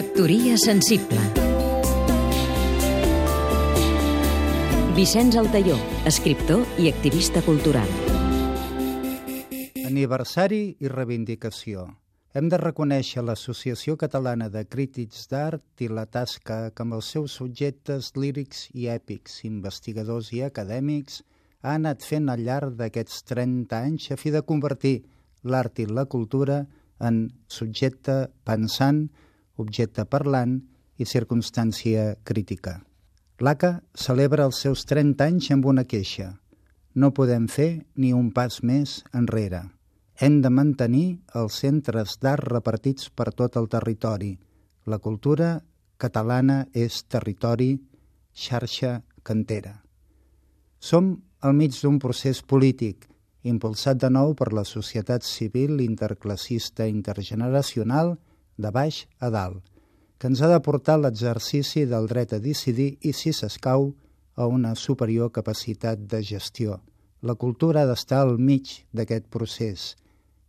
Factoria sensible Vicenç Altaió, escriptor i activista cultural. Aniversari i reivindicació. Hem de reconèixer l'Associació Catalana de Crítics d'Art i la tasca que amb els seus subjectes lírics i èpics, investigadors i acadèmics, ha anat fent al llarg d'aquests 30 anys a fi de convertir l'art i la cultura en subjecte pensant, objecte parlant i circumstància crítica. L'ACA celebra els seus 30 anys amb una queixa. No podem fer ni un pas més enrere. Hem de mantenir els centres d'art repartits per tot el territori. La cultura catalana és territori, xarxa cantera. Som al mig d'un procés polític, impulsat de nou per la societat civil interclassista intergeneracional de baix a dalt, que ens ha de portar l'exercici del dret a decidir i, si s'escau, a una superior capacitat de gestió. La cultura ha d'estar al mig d'aquest procés.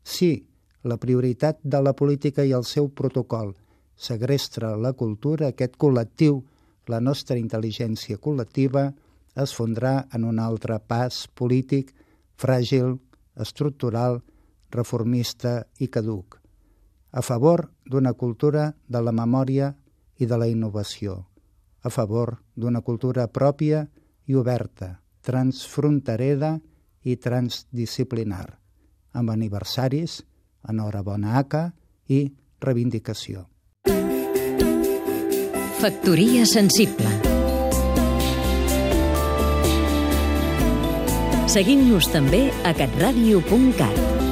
Sí, la prioritat de la política i el seu protocol segrestra la cultura, aquest col·lectiu, la nostra intel·ligència col·lectiva, es fondrà en un altre pas polític fràgil, estructural, reformista i caduc a favor d'una cultura de la memòria i de la innovació, a favor d'una cultura pròpia i oberta, transfronterera i transdisciplinar, amb aniversaris, enhorabona ACA i reivindicació. Factoria sensible Seguim-nos també a catradio.cat